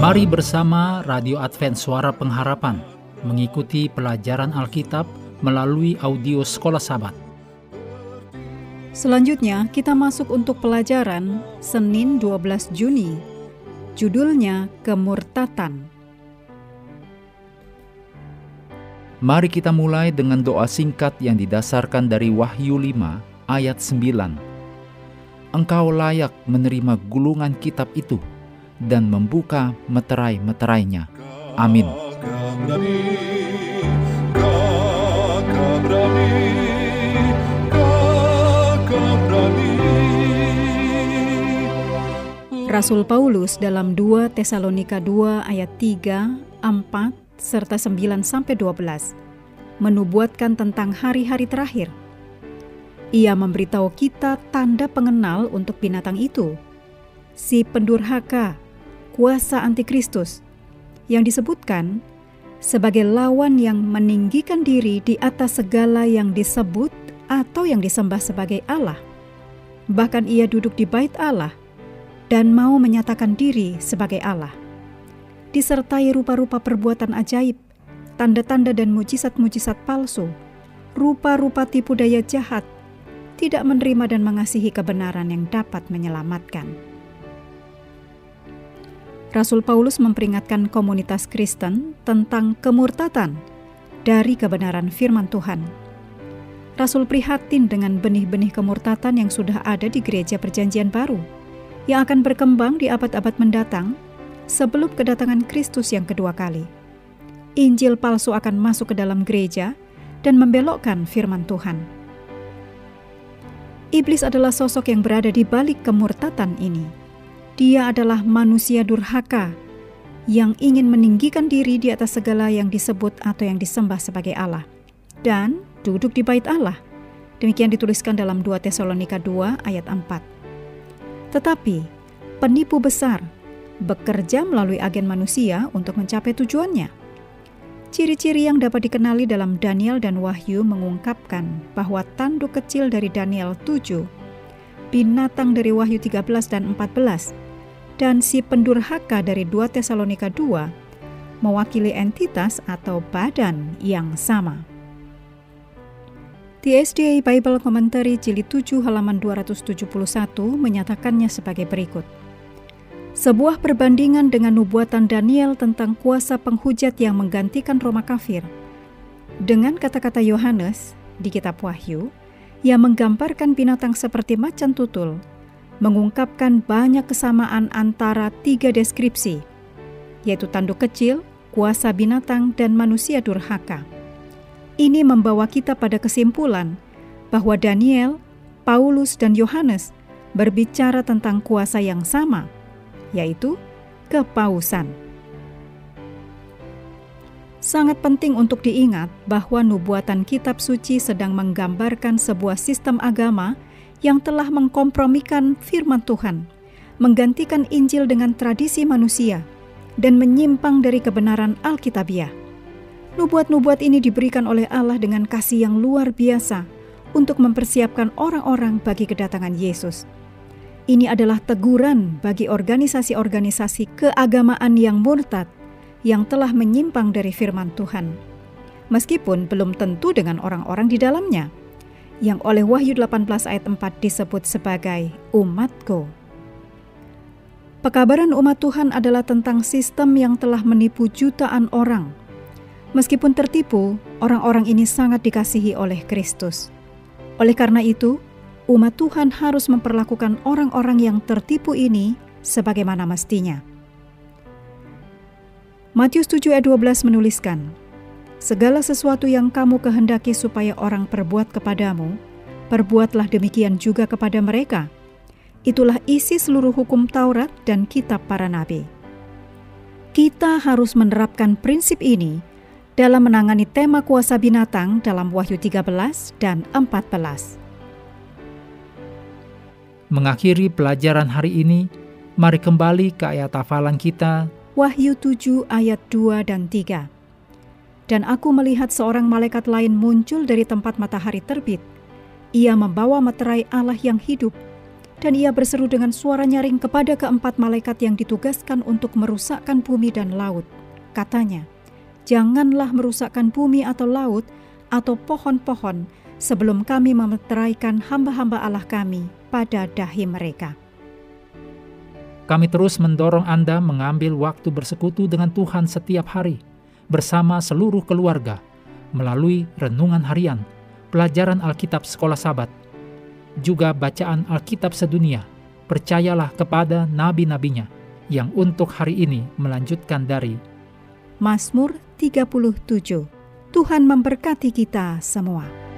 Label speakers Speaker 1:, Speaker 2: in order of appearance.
Speaker 1: Mari bersama Radio Advent Suara Pengharapan mengikuti pelajaran Alkitab melalui audio Sekolah Sabat.
Speaker 2: Selanjutnya kita masuk untuk pelajaran Senin 12 Juni. Judulnya Kemurtatan.
Speaker 1: Mari kita mulai dengan doa singkat yang didasarkan dari Wahyu 5 ayat 9 engkau layak menerima gulungan kitab itu dan membuka meterai-meterainya. Amin.
Speaker 2: Rasul Paulus dalam 2 Tesalonika 2 ayat 3, 4, serta 9 sampai 12 menubuatkan tentang hari-hari terakhir ia memberitahu kita tanda pengenal untuk binatang itu, si pendurhaka, kuasa antikristus, yang disebutkan sebagai lawan yang meninggikan diri di atas segala yang disebut atau yang disembah sebagai Allah. Bahkan ia duduk di bait Allah dan mau menyatakan diri sebagai Allah. Disertai rupa-rupa perbuatan ajaib, tanda-tanda dan mujizat-mujizat palsu, rupa-rupa tipu daya jahat, tidak menerima dan mengasihi kebenaran yang dapat menyelamatkan. Rasul Paulus memperingatkan komunitas Kristen tentang kemurtatan dari kebenaran firman Tuhan. Rasul prihatin dengan benih-benih kemurtatan yang sudah ada di gereja Perjanjian Baru, yang akan berkembang di abad-abad mendatang sebelum kedatangan Kristus yang kedua kali. Injil palsu akan masuk ke dalam gereja dan membelokkan firman Tuhan. Iblis adalah sosok yang berada di balik kemurtatan ini. Dia adalah manusia durhaka yang ingin meninggikan diri di atas segala yang disebut atau yang disembah sebagai Allah dan duduk di bait Allah. Demikian dituliskan dalam 2 Tesalonika 2 ayat 4. Tetapi penipu besar bekerja melalui agen manusia untuk mencapai tujuannya. Ciri-ciri yang dapat dikenali dalam Daniel dan Wahyu mengungkapkan bahwa tanduk kecil dari Daniel 7, binatang dari Wahyu 13 dan 14, dan si pendurhaka dari 2 Tesalonika 2 mewakili entitas atau badan yang sama. The SDA Bible Commentary jilid 7 halaman 271 menyatakannya sebagai berikut. Sebuah perbandingan dengan nubuatan Daniel tentang kuasa penghujat yang menggantikan Roma kafir. Dengan kata-kata Yohanes di kitab Wahyu, yang menggambarkan binatang seperti macan tutul, mengungkapkan banyak kesamaan antara tiga deskripsi, yaitu tanduk kecil, kuasa binatang, dan manusia durhaka. Ini membawa kita pada kesimpulan bahwa Daniel, Paulus, dan Yohanes berbicara tentang kuasa yang sama – yaitu kepausan. Sangat penting untuk diingat bahwa nubuatan kitab suci sedang menggambarkan sebuah sistem agama yang telah mengkompromikan firman Tuhan, menggantikan Injil dengan tradisi manusia, dan menyimpang dari kebenaran Alkitabiah. Nubuat-nubuat ini diberikan oleh Allah dengan kasih yang luar biasa untuk mempersiapkan orang-orang bagi kedatangan Yesus. Ini adalah teguran bagi organisasi-organisasi keagamaan yang murtad yang telah menyimpang dari firman Tuhan. Meskipun belum tentu dengan orang-orang di dalamnya, yang oleh Wahyu 18 ayat 4 disebut sebagai umatku. Pekabaran umat Tuhan adalah tentang sistem yang telah menipu jutaan orang. Meskipun tertipu, orang-orang ini sangat dikasihi oleh Kristus. Oleh karena itu, umat Tuhan harus memperlakukan orang-orang yang tertipu ini sebagaimana mestinya. Matius 7 ayat 12 menuliskan, Segala sesuatu yang kamu kehendaki supaya orang perbuat kepadamu, perbuatlah demikian juga kepada mereka. Itulah isi seluruh hukum Taurat dan kitab para nabi. Kita harus menerapkan prinsip ini dalam menangani tema kuasa binatang dalam Wahyu 13 dan 14.
Speaker 1: Mengakhiri pelajaran hari ini, mari kembali ke ayat hafalan kita.
Speaker 2: Wahyu 7 ayat 2 dan 3. Dan aku melihat seorang malaikat lain muncul dari tempat matahari terbit. Ia membawa materai Allah yang hidup, Dan ia berseru dengan suara nyaring kepada keempat malaikat yang ditugaskan untuk merusakkan bumi dan laut. Katanya, Janganlah merusakkan bumi atau laut atau pohon-pohon sebelum kami memeteraikan hamba-hamba Allah kami pada dahi mereka.
Speaker 1: Kami terus mendorong Anda mengambil waktu bersekutu dengan Tuhan setiap hari, bersama seluruh keluarga, melalui renungan harian, pelajaran Alkitab sekolah sabat, juga bacaan Alkitab sedunia. Percayalah kepada nabi-nabinya yang untuk hari ini melanjutkan dari
Speaker 2: Mazmur 37. Tuhan memberkati kita semua.